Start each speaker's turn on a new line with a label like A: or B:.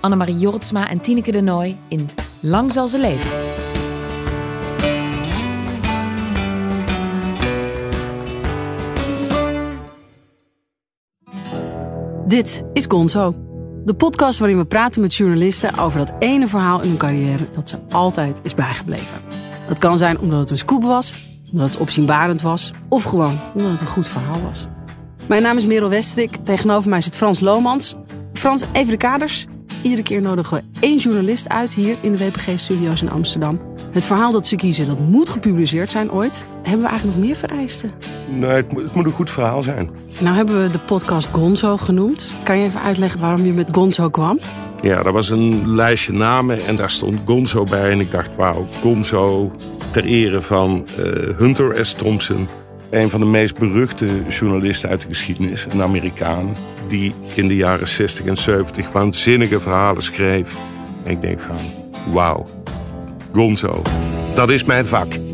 A: Annemarie Jortsma en Tineke de Nooi in Lang zal ze leven.
B: Dit is Gonzo. De podcast waarin we praten met journalisten over dat ene verhaal in hun carrière dat ze altijd is bijgebleven. Dat kan zijn omdat het een scoop was, omdat het opzienbarend was of gewoon omdat het een goed verhaal was. Mijn naam is Merel Westerik. Tegenover mij zit Frans Lomans. Frans, even de kaders. Iedere keer nodigen we één journalist uit hier in de WPG-studio's in Amsterdam. Het verhaal dat ze kiezen, dat moet gepubliceerd zijn ooit. Hebben we eigenlijk nog meer vereisten?
C: Nee, het moet, het moet een goed verhaal zijn.
B: Nou hebben we de podcast Gonzo genoemd. Kan je even uitleggen waarom je met Gonzo kwam?
C: Ja, er was een lijstje namen en daar stond Gonzo bij. En ik dacht, wauw, Gonzo ter ere van eh, Hunter S. Thompson. Een van de meest beruchte journalisten uit de geschiedenis. Een Amerikaan die in de jaren 60 en 70 waanzinnige verhalen schreef. En ik denk van, wauw, Gonzo, dat is mijn vak.